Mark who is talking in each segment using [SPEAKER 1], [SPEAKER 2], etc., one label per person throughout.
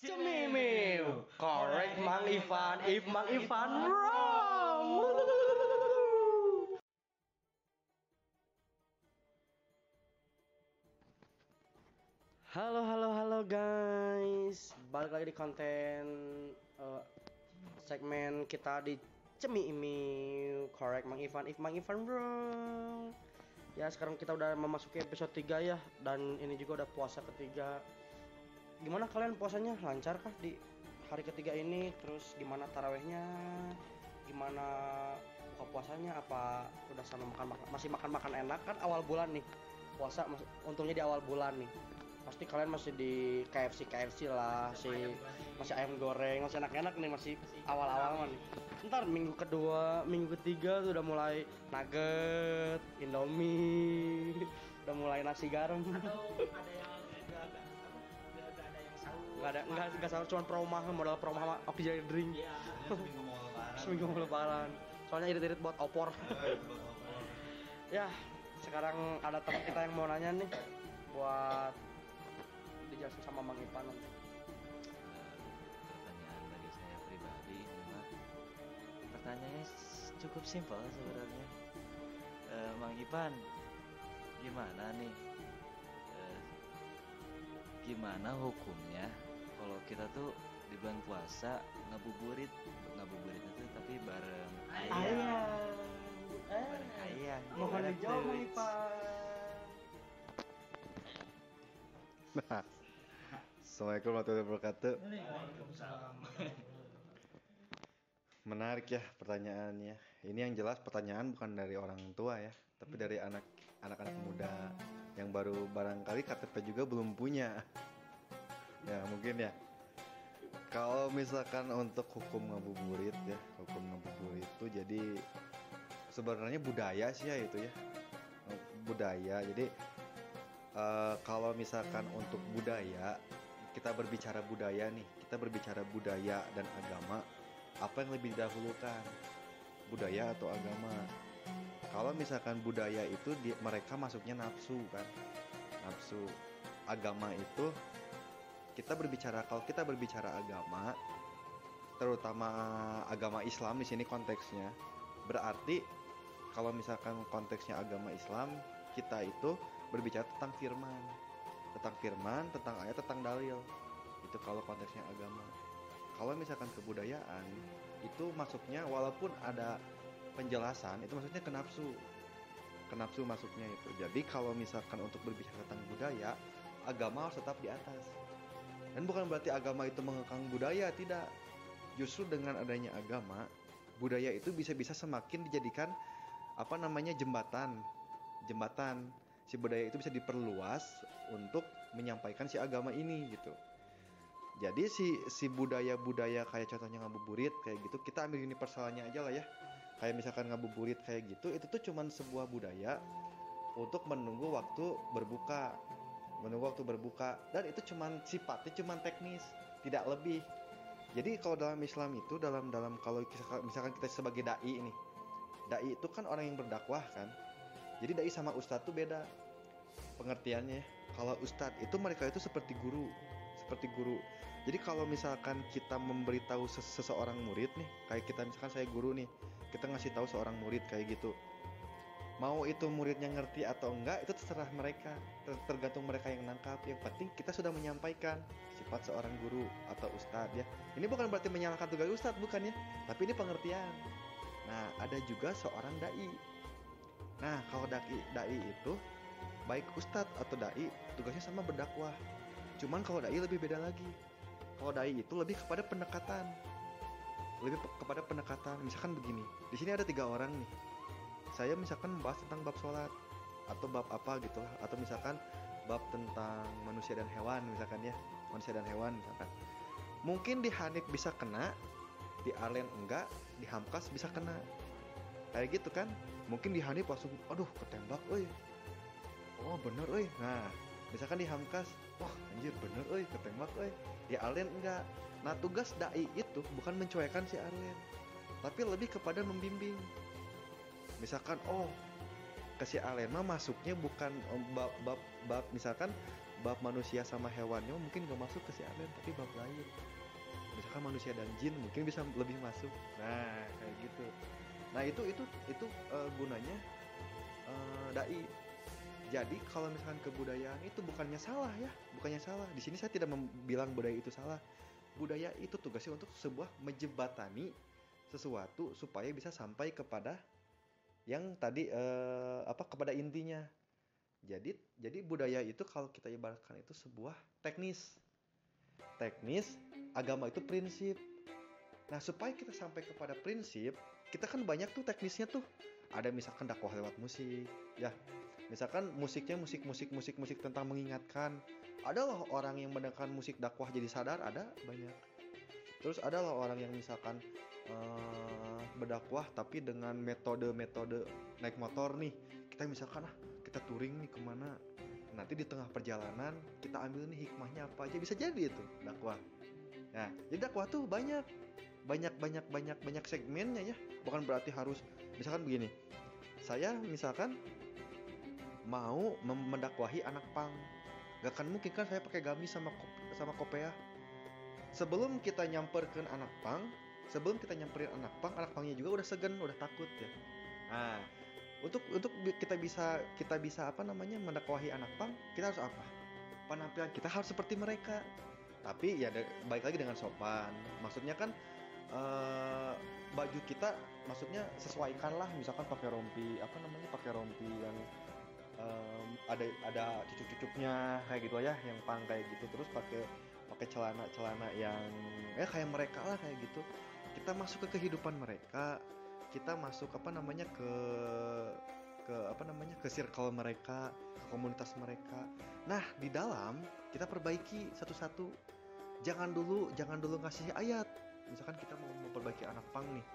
[SPEAKER 1] Cemimiu, correct Mang Ivan, if Mang Ivan wrong. Halo halo halo guys, balik lagi di konten eh, segmen kita di Cemimiu, correct Mang Ivan, if Mang Ivan wrong. Ya sekarang kita udah memasuki episode 3 ya. Dan ini juga udah puasa ketiga gimana kalian puasanya? Lancar kah di hari ketiga ini? Terus gimana tarawehnya? Gimana buka puasanya? Apa udah sama makan, makan masih makan makan enak? Kan awal bulan nih puasa mas- untungnya di awal bulan nih. Pasti kalian masih di KFC KFC lah si masih ayam goreng. masih enak-enak nih masih awal-awal nih. Ntar minggu kedua minggu ketiga tuh udah mulai nugget indomie udah mulai nasi garam.
[SPEAKER 2] Atau ada yang
[SPEAKER 1] nggak ada nggak nggak sama cuma promo mahal modal promo sama oke jadi drink.
[SPEAKER 2] Iya
[SPEAKER 3] Seminggu mau lebaran.
[SPEAKER 1] seminggu mau lebaran. Soalnya irit-irit buat opor. Ya sekarang ada teman kita yang mau nanya nih buat dijelasin sama Mang Ipan. Nanti
[SPEAKER 4] pertanyaan dari saya pribadi memang pertanyaannya cukup simpel sebenarnya. Eh, Mang Ipan gimana nih? Eh, gimana hukumnya kalau kita tuh di bulan puasa ngabuburit ngabuburit itu tapi bareng ayam bareng ayam
[SPEAKER 1] mohon
[SPEAKER 4] Gimana
[SPEAKER 1] dijawab
[SPEAKER 4] tuh?
[SPEAKER 1] Mang Ipan
[SPEAKER 3] Nah, Assalamualaikum warahmatullahi wabarakatuh.
[SPEAKER 2] Waalaikumsalam
[SPEAKER 3] Menarik ya pertanyaannya. Ini yang jelas pertanyaan bukan dari orang tua ya, tapi dari anak anak-anak muda yang baru barangkali KTP juga belum punya. Ya mungkin ya. Kalau misalkan untuk hukum ngabuburit ya, hukum ngabuburit itu jadi sebenarnya budaya sih ya itu ya, budaya. Jadi eh, kalau misalkan untuk budaya kita berbicara budaya nih, kita berbicara budaya dan agama, apa yang lebih didahulukan? Budaya atau agama? Kalau misalkan budaya itu di, mereka masuknya nafsu kan, nafsu. Agama itu kita berbicara kalau kita berbicara agama, terutama agama Islam di sini konteksnya, berarti kalau misalkan konteksnya agama Islam, kita itu berbicara tentang firman tentang firman, tentang ayat, tentang dalil. Itu kalau konteksnya agama. Kalau misalkan kebudayaan, itu masuknya walaupun ada penjelasan, itu maksudnya ke nafsu. Ke nafsu masuknya itu. Jadi kalau misalkan untuk berbicara tentang budaya, agama harus tetap di atas. Dan bukan berarti agama itu mengekang budaya, tidak. Justru dengan adanya agama, budaya itu bisa-bisa semakin dijadikan apa namanya jembatan. Jembatan si budaya itu bisa diperluas untuk menyampaikan si agama ini gitu. Jadi si si budaya-budaya kayak contohnya ngabuburit kayak gitu kita ambil universalnya aja lah ya. Kayak misalkan ngabuburit kayak gitu itu tuh cuman sebuah budaya untuk menunggu waktu berbuka. Menunggu waktu berbuka dan itu cuman sifatnya cuman teknis, tidak lebih. Jadi kalau dalam Islam itu dalam dalam kalau misalkan- kita sebagai dai ini. Dai itu kan orang yang berdakwah kan. Jadi dai sama ustadz tuh beda pengertiannya. Kalau ustadz itu mereka itu seperti guru, seperti guru. Jadi kalau misalkan kita memberitahu ses- seseorang murid nih, kayak kita misalkan saya guru nih, kita ngasih tahu seorang murid kayak gitu. Mau itu muridnya ngerti atau enggak itu terserah mereka, Ter- tergantung mereka yang nangkap. Yang penting kita sudah menyampaikan sifat seorang guru atau ustadz ya. Ini bukan berarti menyalahkan tugas ustadz bukan ya, tapi ini pengertian. Nah, ada juga seorang dai. Nah, kalau dai dai itu baik ustadz atau dai tugasnya sama berdakwah. Cuman kalau dai lebih beda lagi. Kalau dai itu lebih kepada pendekatan. Lebih kepada pendekatan. Misalkan begini, di sini ada tiga orang nih. Saya misalkan membahas tentang bab sholat atau bab apa gitu. Atau misalkan bab tentang manusia dan hewan misalkan ya, manusia dan hewan misalkan. Mungkin di Hanif bisa kena, di Arlen enggak, di Hamkas bisa kena. Kayak gitu kan? Mungkin di Hanif langsung, aduh ketembak, oi oh bener euy nah misalkan di Hamkas wah anjir bener euy ketembak euy di Arlen enggak nah tugas dai itu bukan mencuekan si Arlen tapi lebih kepada membimbing misalkan oh ke si masuknya bukan eh, bab bab bab misalkan bab manusia sama hewannya mungkin gak masuk ke si tapi bab lain. Misalkan manusia dan jin mungkin bisa lebih masuk. Nah kayak gitu. Nah itu itu itu eh, gunanya eh, dai. Jadi kalau misalkan kebudayaan itu bukannya salah ya bukannya salah. Di sini saya tidak bilang budaya itu salah. Budaya itu tugasnya untuk sebuah menjebatani sesuatu supaya bisa sampai kepada yang tadi eh, apa kepada intinya. Jadi jadi budaya itu kalau kita ibaratkan itu sebuah teknis. Teknis agama itu prinsip. Nah supaya kita sampai kepada prinsip kita kan banyak tuh teknisnya tuh. Ada misalkan dakwah lewat musik ya. Misalkan musiknya musik musik musik musik tentang mengingatkan. Ada loh orang yang mendengarkan musik dakwah jadi sadar ada banyak. Terus ada loh orang yang misalkan eh, berdakwah tapi dengan metode-metode naik motor nih. Kita misalkan ah kita touring nih ke mana? Nanti di tengah perjalanan kita ambil nih hikmahnya apa aja bisa jadi itu dakwah. Nah jadi dakwah tuh banyak banyak banyak banyak banyak segmennya ya. Bukan berarti harus misalkan begini saya misalkan mau mendakwahi anak pang. Gak akan mungkin kan saya pakai gamis sama sama kopea sebelum kita nyamperkan anak pang sebelum kita nyamperin anak pang anak pangnya juga udah segen udah takut ya. Nah untuk untuk kita bisa kita bisa apa namanya mendakwahi anak pang kita harus apa? Penampilan kita harus seperti mereka. Tapi ya baik lagi dengan sopan. Maksudnya kan eh, baju kita maksudnya sesuaikan lah misalkan pakai rompi apa namanya pakai rompi yang em, ada ada cucuk-cucuknya kayak gitu ya yang pang kayak gitu. Terus pakai pakai celana-celana yang ya kayak mereka lah kayak gitu kita masuk ke kehidupan mereka kita masuk apa namanya ke ke apa namanya ke circle mereka ke komunitas mereka. Nah di dalam kita perbaiki satu-satu. Jangan dulu jangan dulu ngasih ayat. Misalkan kita mau memperbaiki anak pang nih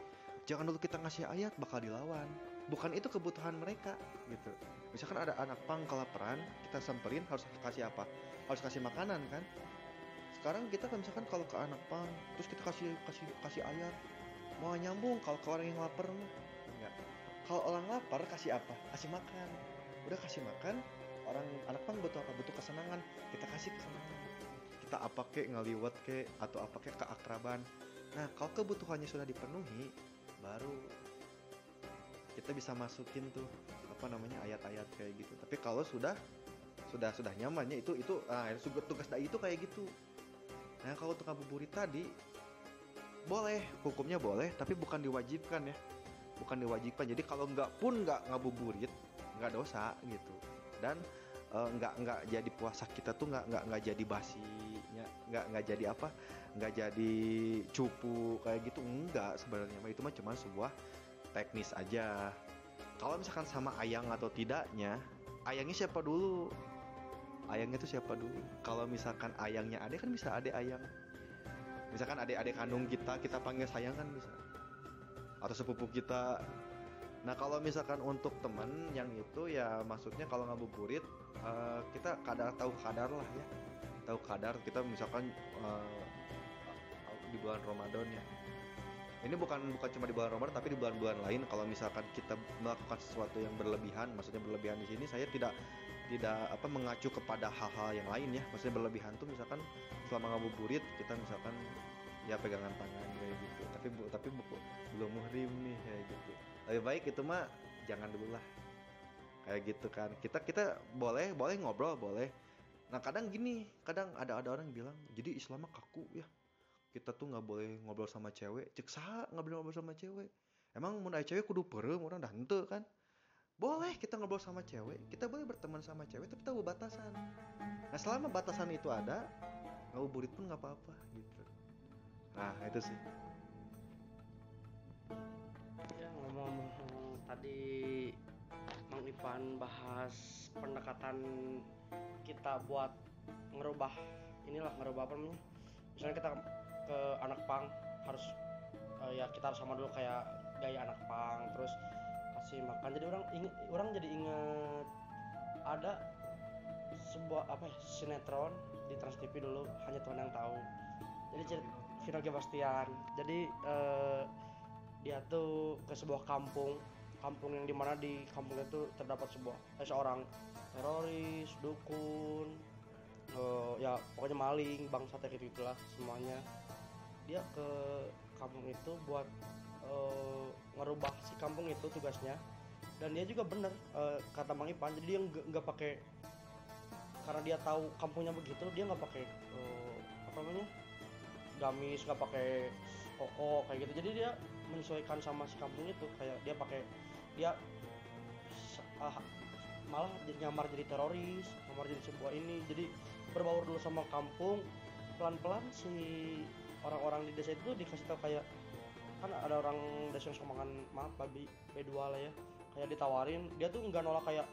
[SPEAKER 3] jangan dulu kita ngasih ayat bakal dilawan. Bukan itu kebutuhan mereka gitu. Misalkan ada anak pang kelaparan kita samperin harus kasih apa? Harus kasih makanan kan sekarang kita kan misalkan kalau ke anak pang terus kita kasih kasih kasih ayat mau nyambung kalau ke orang yang lapar mah enggak kalau orang lapar kasih apa? Kasih makan. Udah kasih makan orang anak pang butuh apa? Butuh kesenangan. Kita kasih kesenangan kita apa kek ngeliwat kek atau apa kek keakraban. Nah kalau kebutuhannya sudah dipenuhi baru kita bisa masukin tuh apa namanya ayat-ayat kayak gitu. Tapi kalau sudah sudah sudah nyamannya itu itu ah itu tugas dai itu kayak gitu nah kalau untuk ngabuburit tadi boleh hukumnya boleh tapi bukan diwajibkan ya. Bukan diwajibkan. Jadi kalau nggak pun nggak ngabuburit nggak dosa gitu. Dan eh, nggak nggak jadi puasa kita tuh nggak nggak nggak jadi basinya nggak nggak jadi apa nggak jadi cupu kayak gitu enggak sebenarnya. Itu mah cuma sebuah teknis aja. Kalau misalkan sama ayang atau tidaknya ayangnya siapa dulu ayangnya itu siapa dulu? Kalau misalkan ayangnya ada kan bisa ada ayang. Misalkan adik-adik kandung kita kita panggil sayang kan bisa. Atau sepupu kita. Nah kalau misalkan untuk temen yang itu ya maksudnya kalau ngabuburit eh, kita kadar tahu kadar lah ya. Tahu kadar kita misalkan eh, di bulan Ramadan ya. Ini bukan bukan cuma di bulan Ramadan tapi di bulan-bulan lain. Kalau misalkan kita melakukan sesuatu yang berlebihan maksudnya berlebihan di sini saya tidak tidak apa mengacu kepada hal-hal yang lain ya. Maksudnya berlebihan tuh misalkan selama ngabuburit kita misalkan ya pegangan tangan kayak gitu. Tapi bu, tapi bu- belum muhrim nih kayak gitu. Lebih baik itu mah jangan dulu lah. Kayak gitu kan. Kita kita boleh boleh ngobrol boleh. Nah kadang gini kadang ada ada orang bilang jadi Islam kaku ya. Kita tuh nggak boleh ngobrol sama cewek. Cek saha nggak boleh ngobrol sama cewek? Emang mau cewek kudu perem orang dah henteu kan boleh kita ngobrol sama cewek kita boleh berteman sama cewek tapi tahu batasan. Nah selama batasan itu ada ngabuburit pun nggak apa-apa gitu. Nah itu sih.
[SPEAKER 1] Ya ngomong-ngomong tadi Mang Ivan bahas pendekatan kita buat ngerubah inilah ngerubah apa namanya? Misalnya kita ke anak pang harus eh, ya kita harus sama dulu kayak gaya anak pang terus kasih makan. Jadi orang inget orang jadi inget ada sebuah apa ya sinetron di Trans TV dulu hanya Tuhan yang tahu. Jadi cer- Vino. Bastian. Jadi eh, dia tuh ke sebuah kampung kampung yang di mana di kampung itu terdapat sebuah eh, seorang teroris dukun eh, ya pokoknya maling bangsat kayak gitu lah semuanya. Dia ke kampung itu buat eh, ngerubah si kampung itu tugasnya. Dan dia juga bener eh, kata Bang Ipan. Jadi dia nggak pakai karena dia tahu kampungnya begitu dia nggak pakai eh, apa namanya gamis nggak pakai koko kayak gitu. Jadi dia menyesuaikan sama si kampung itu. Kayak dia pakai dia ah, malah jadi nyamar jadi teroris nyamar jadi sebuah ini. Jadi berbaur dulu sama kampung pelan-pelan si orang-orang di desa itu dikasih tahu kayak kan ada orang desa yang suka makan maaf babi B2 lah ya. Kayak ditawarin dia tuh nggak nolak kayak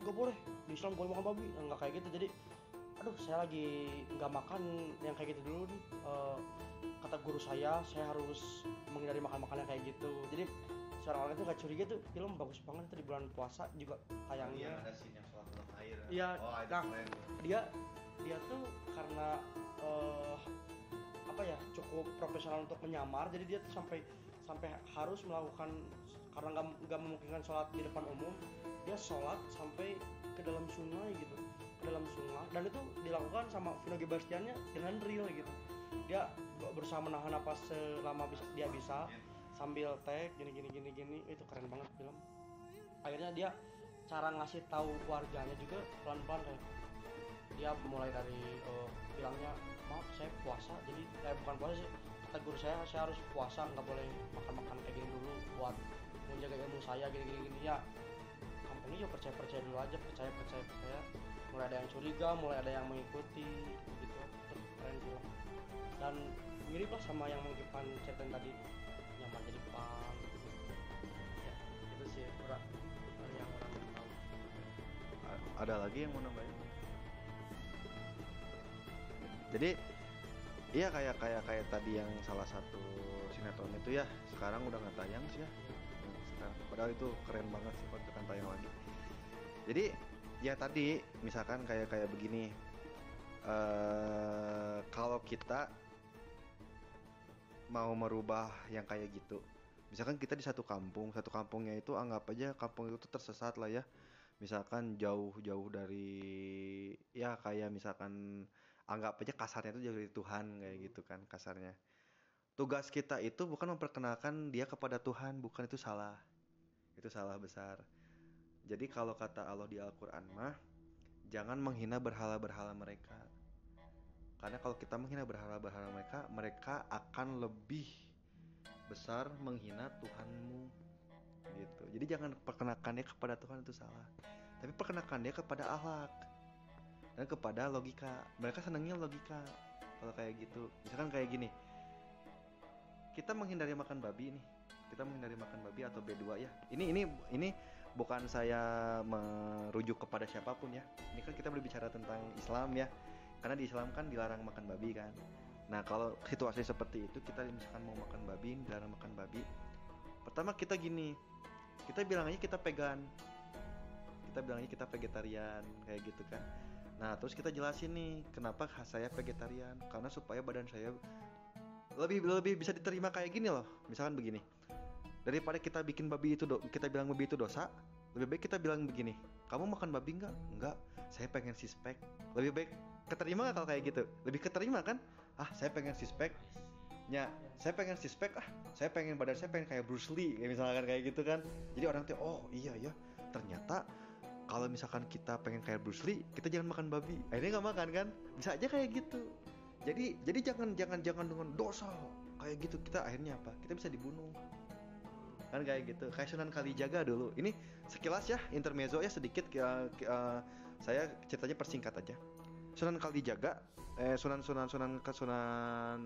[SPEAKER 1] nggak boleh di Islam boleh makan babi nggak kayak gitu. Jadi aduh saya lagi nggak makan yang kayak gitu dulu nih. Eh, kata guru saya saya harus menghindari makan makan yang kayak gitu. Jadi seorang orang itu nggak curiga tuh film bagus banget itu di bulan puasa juga tayangnya.
[SPEAKER 3] Ada scene yang sholat dalam air.
[SPEAKER 1] Iya,
[SPEAKER 3] oh
[SPEAKER 1] nah, dia dia tuh karena eh, apa ya cukup profesional untuk menyamar. Jadi dia tuh sampai sampai harus melakukan karena nggak nggak memungkinkan sholat di depan umum dia sholat sampai ke dalam sungai gitu ke dalam sungai. Dan itu dilakukan sama Vino G. Bastiannya dengan real gitu. Dia berusaha menahan napas selama bisa, dia bisa sambil tag gini gini gini gini. Itu keren banget film. Akhirnya dia cara ngasih tahu warganya juga pelan pelan kayak dia mulai dari eh, bilangnya maaf saya puasa jadi saya bukan puasa sih. Kata guru saya saya harus puasa nggak boleh makan makan kayak gini dulu buat menjaga ilmu saya gini gini. Gini ya kampungnya juga percaya percaya dulu aja percaya percaya percaya mulai ada yang curiga mulai ada yang mengikuti gitu. Itu keren film dan mirip lah sama yang mengkipan ceritain tadi nyaman jadi pang gitu. Ya itu sih orang yang orang tahu.
[SPEAKER 3] Ada lagi yang mau nambahin jadi iya kayak kayak kayak tadi yang salah satu sinetron itu ya sekarang udah nggak tayang sih ya. Sekarang padahal itu keren banget sih kalau akan tayang lagi. Jadi ya tadi misalkan kayak kayak begini eh kalau kita mau merubah yang kayak gitu misalkan kita di satu kampung satu kampungnya itu anggap aja kampung itu tersesat lah ya. Misalkan jauh-jauh dari ya kayak misalkan anggap aja kasarnya itu jauh dari Tuhan kayak gitu kan kasarnya. Tugas kita itu bukan memperkenalkan dia kepada Tuhan bukan itu salah. Itu salah besar. Jadi kalau kata Allah di Al-Quran mah jangan menghina berhala-berhala mereka. Karena kalau kita menghina berhala-berhala mereka mereka akan lebih besar menghina Tuhanmu. Gitu. Jadi jangan perkenakan dia kepada Tuhan itu salah. Tapi perkenakan dia kepada akhlak dan kepada logika. Mereka senangnya logika. Kalau kayak gitu. Misalkan kayak gini. Kita menghindari makan babi nih. Kita menghindari makan babi atau B2 ya. Ini ini ini bukan saya merujuk kepada siapa pun ya. Ini kan kita berbicara tentang Islam ya. Karena di Islam kan dilarang makan babi kan. Nah kalau situasi seperti itu kita misalkan mau makan babi dilarang makan babi. Pertama kita gini. Kita bilang aja kita vegan. Kita bilang aja kita vegetarian kayak gitu kan nah terus kita jelasin nih kenapa saya vegetarian? Karena supaya badan saya lebih lebih bisa diterima kayak gini loh. Misalkan begini daripada kita bikin babi itu do- kita bilang babi itu dosa lebih baik kita bilang begini kamu makan babi nggak? Nggak. Saya pengen sispek lebih baik keterima nggak kalau kayak gitu? Lebih keterima kan? Ah saya pengen sispek ya saya pengen sispek ah saya pengen badan saya pengen kayak Bruce Lee misalkan kayak gitu kan. Jadi orang tuh oh iya ya ternyata kalau misalkan kita pengen kayak Bruce Lee kita jangan makan babi. Akhirnya nggak makan kan? Bisa aja kayak gitu. Jadi jadi jangan jangan jangan dengan dosa kayak gitu. Kita akhirnya apa? Kita bisa dibunuh. Kan kayak gitu. Kayak Sunan Kalijaga dulu. Ini sekilas ya intermezzo ya sedikit. Ya, eh, saya ceritanya persingkat aja. Sunan Kalijaga eh Sunan Sunan Sunan Sunan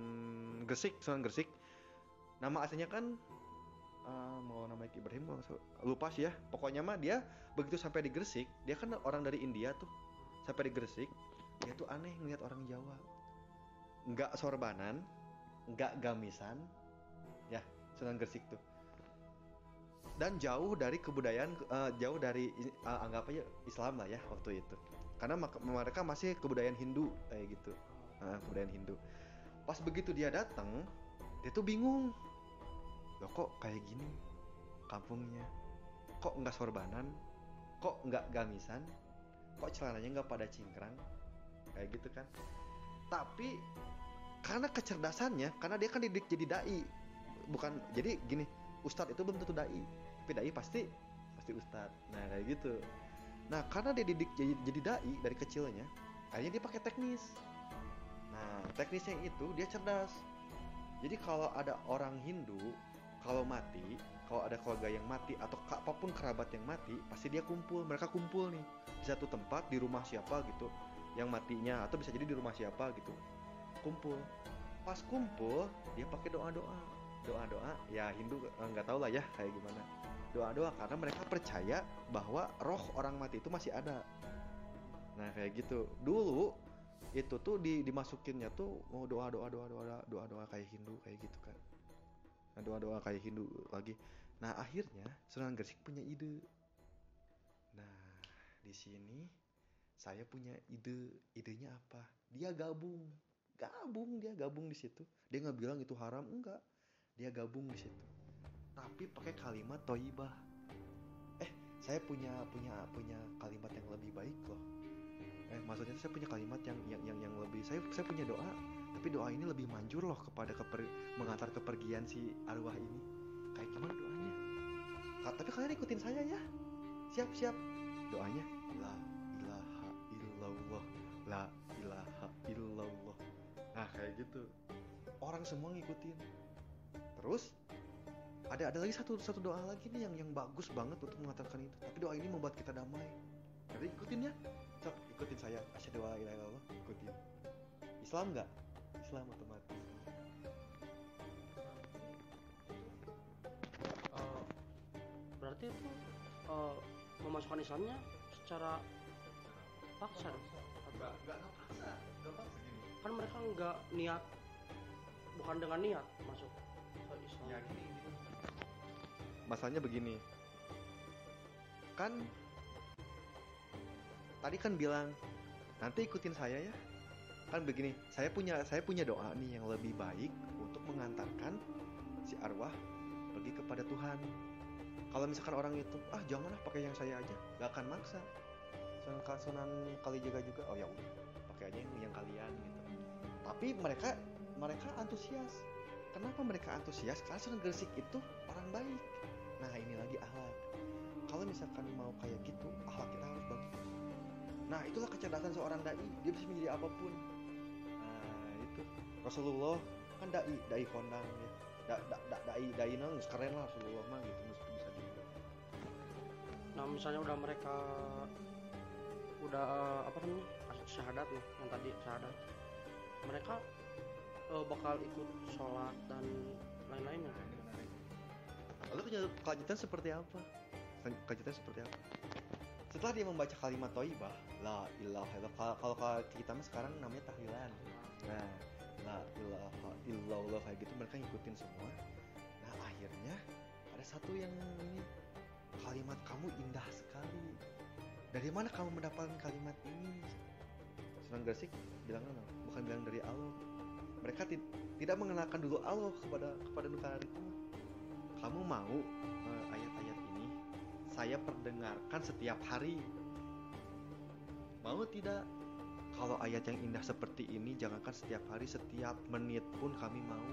[SPEAKER 3] Gresik Sunan Gresik. Nama aslinya kan eh, mau namanya Ibrahim lupa sih ya. Pokoknya mah dia begitu sampai di Gresik dia kan orang dari India tuh. Sampai di Gresik dia tuh aneh ngeliat orang Jawa. Nggak sorbanan nggak gamisan ya Sunan Gresik tuh. Dan jauh dari kebudayaan eh, jauh dari eh, anggap aja Islam lah ya waktu itu. Karena mereka masih kebudayaan Hindu kayak gitu. Nah, kebudayaan Hindu. Pas begitu dia datang dia tuh bingung loh kok kayak gini? Kampungnya. Kok nggak sorbanan? Kok nggak gamisan? Kok celananya nggak pada cingkrang? Kayak gitu kan. Tapi karena kecerdasannya karena dia kan didik jadi dai. Bukan jadi gini ustadz itu belum tentu dai. Tapi dai pasti pasti ustadz nah kayak gitu. Nah karena dia didik jadi, jadi dai dari kecilnya akhirnya dia pakai teknis. Nah teknisnya itu dia cerdas. Jadi kalau ada orang Hindu kalau mati kalau ada keluarga yang mati atau apa pun kerabat yang mati pasti dia kumpul. Mereka kumpul nih. Di satu tempat di rumah siapa gitu yang matinya atau bisa jadi di rumah siapa gitu. Kumpul. Pas kumpul dia pakai doa doa doa doa ya Hindu eh, nggak tahu lah ya kayak gimana. Doa doa karena mereka percaya bahwa roh orang mati itu masih ada. Nah kayak gitu. Dulu itu tuh di dimasukinnya tuh mau doa doa doa doa doa doa kayak Hindu kayak gitu kan nah, doa doa kayak Hindu lagi. Nah akhirnya Sunan Gresik punya ide. Nah di sini saya punya ide. Idenya apa? Dia gabung. Gabung dia gabung di situ. Dia nggak bilang itu haram enggak. Dia gabung di situ. Tapi pakai kalimat toibah. Eh saya punya punya punya kalimat yang lebih baik loh. Eh maksudnya saya punya kalimat yang yang yang, yang lebih saya saya punya doa tapi doa ini lebih manjur loh kepada keper, mengantar kepergian si arwah ini. Kayak gimana doanya? Ka- tapi kalian ikutin saya ya. Siap siap. Doanya la ilaha illallah la ilaha illallah. Nah kayak gitu. Orang semua ngikutin. Terus ada ada lagi satu satu doa lagi nih yang yang bagus banget untuk mengatakan itu. Tapi doa ini membuat kita damai. Jadi ikutin ya. Sok ikutin saya. Asyhadu alla ilaha illallah. Ikutin. Islam nggak Islam otomatis.
[SPEAKER 1] Eh, berarti itu eh, memasukkan Islamnya secara paksa dong?
[SPEAKER 3] nggak nggak nggak paksa. Nggak paksa gini.
[SPEAKER 1] Kan mereka nggak niat bukan dengan niat masuk ke Islam.
[SPEAKER 3] Ya gini gini. Masalahnya begini. Kan tadi kan bilang nanti ikutin saya ya kan begini saya punya saya punya doa nih yang lebih baik untuk mengantarkan si arwah pergi kepada Tuhan. Kalau misalkan orang itu ah janganlah pakai yang saya aja gak akan maksa. Sunan, Sunan Kalijaga juga oh ya udah pakai aja yang, yang kalian gitu. Tapi mereka mereka antusias. Kenapa mereka antusias? Karena Sunan Gresik itu orang baik. Nah ini lagi akhlak kalau misalkan mau kayak gitu akhlak kita harus bagus. Nah itulah kecerdasan seorang dai. Dia bisa menjadi apa pun Rasulullah kan dai dai kondang ya. Da, da, da, dai dai nang keren lah Rasulullah mah gitu mesti bisa juga
[SPEAKER 1] nah misalnya udah mereka udah eh, apa namanya syahadat nih yang tadi syahadat. Mereka eh, bakal ikut sholat dan lain-lainnya
[SPEAKER 3] lalu kelanjut- kelanjutan seperti apa? Kelan- kelanjutan seperti apa? Setelah dia membaca kalimat toibah la ilaha illallah kalau kita sekarang namanya tahlilan ngikutin semua. Nah akhirnya ada satu yang ini kalimat kamu indah sekali. Dari mana kamu mendapatkan kalimat ini? Sunan Gresik bilang apa? bukan bilang dari Allah. Mereka ti- tidak mengenalkan dulu Allah kepada kepada Nukar itu. Kamu mau eh, ayat-ayat ini saya perdengarkan setiap hari? Mau tidak? Kalau ayat yang indah seperti ini jangankan setiap hari setiap menit pun kami mau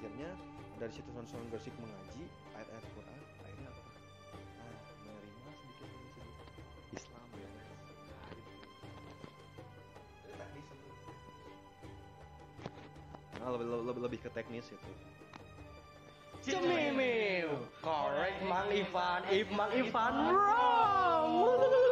[SPEAKER 3] akhirnya dari situ Sunan Gresik mengaji ayat-ayat Quran akhirnya apa? Nah menerima sedikit demi sedikit Islam ya. Nah, gitu. Teknis. Nah, lebih, lebih, lebih ke teknis itu.
[SPEAKER 1] Cemimil, correct Mang Ivan, if Mang Ivan. wrong.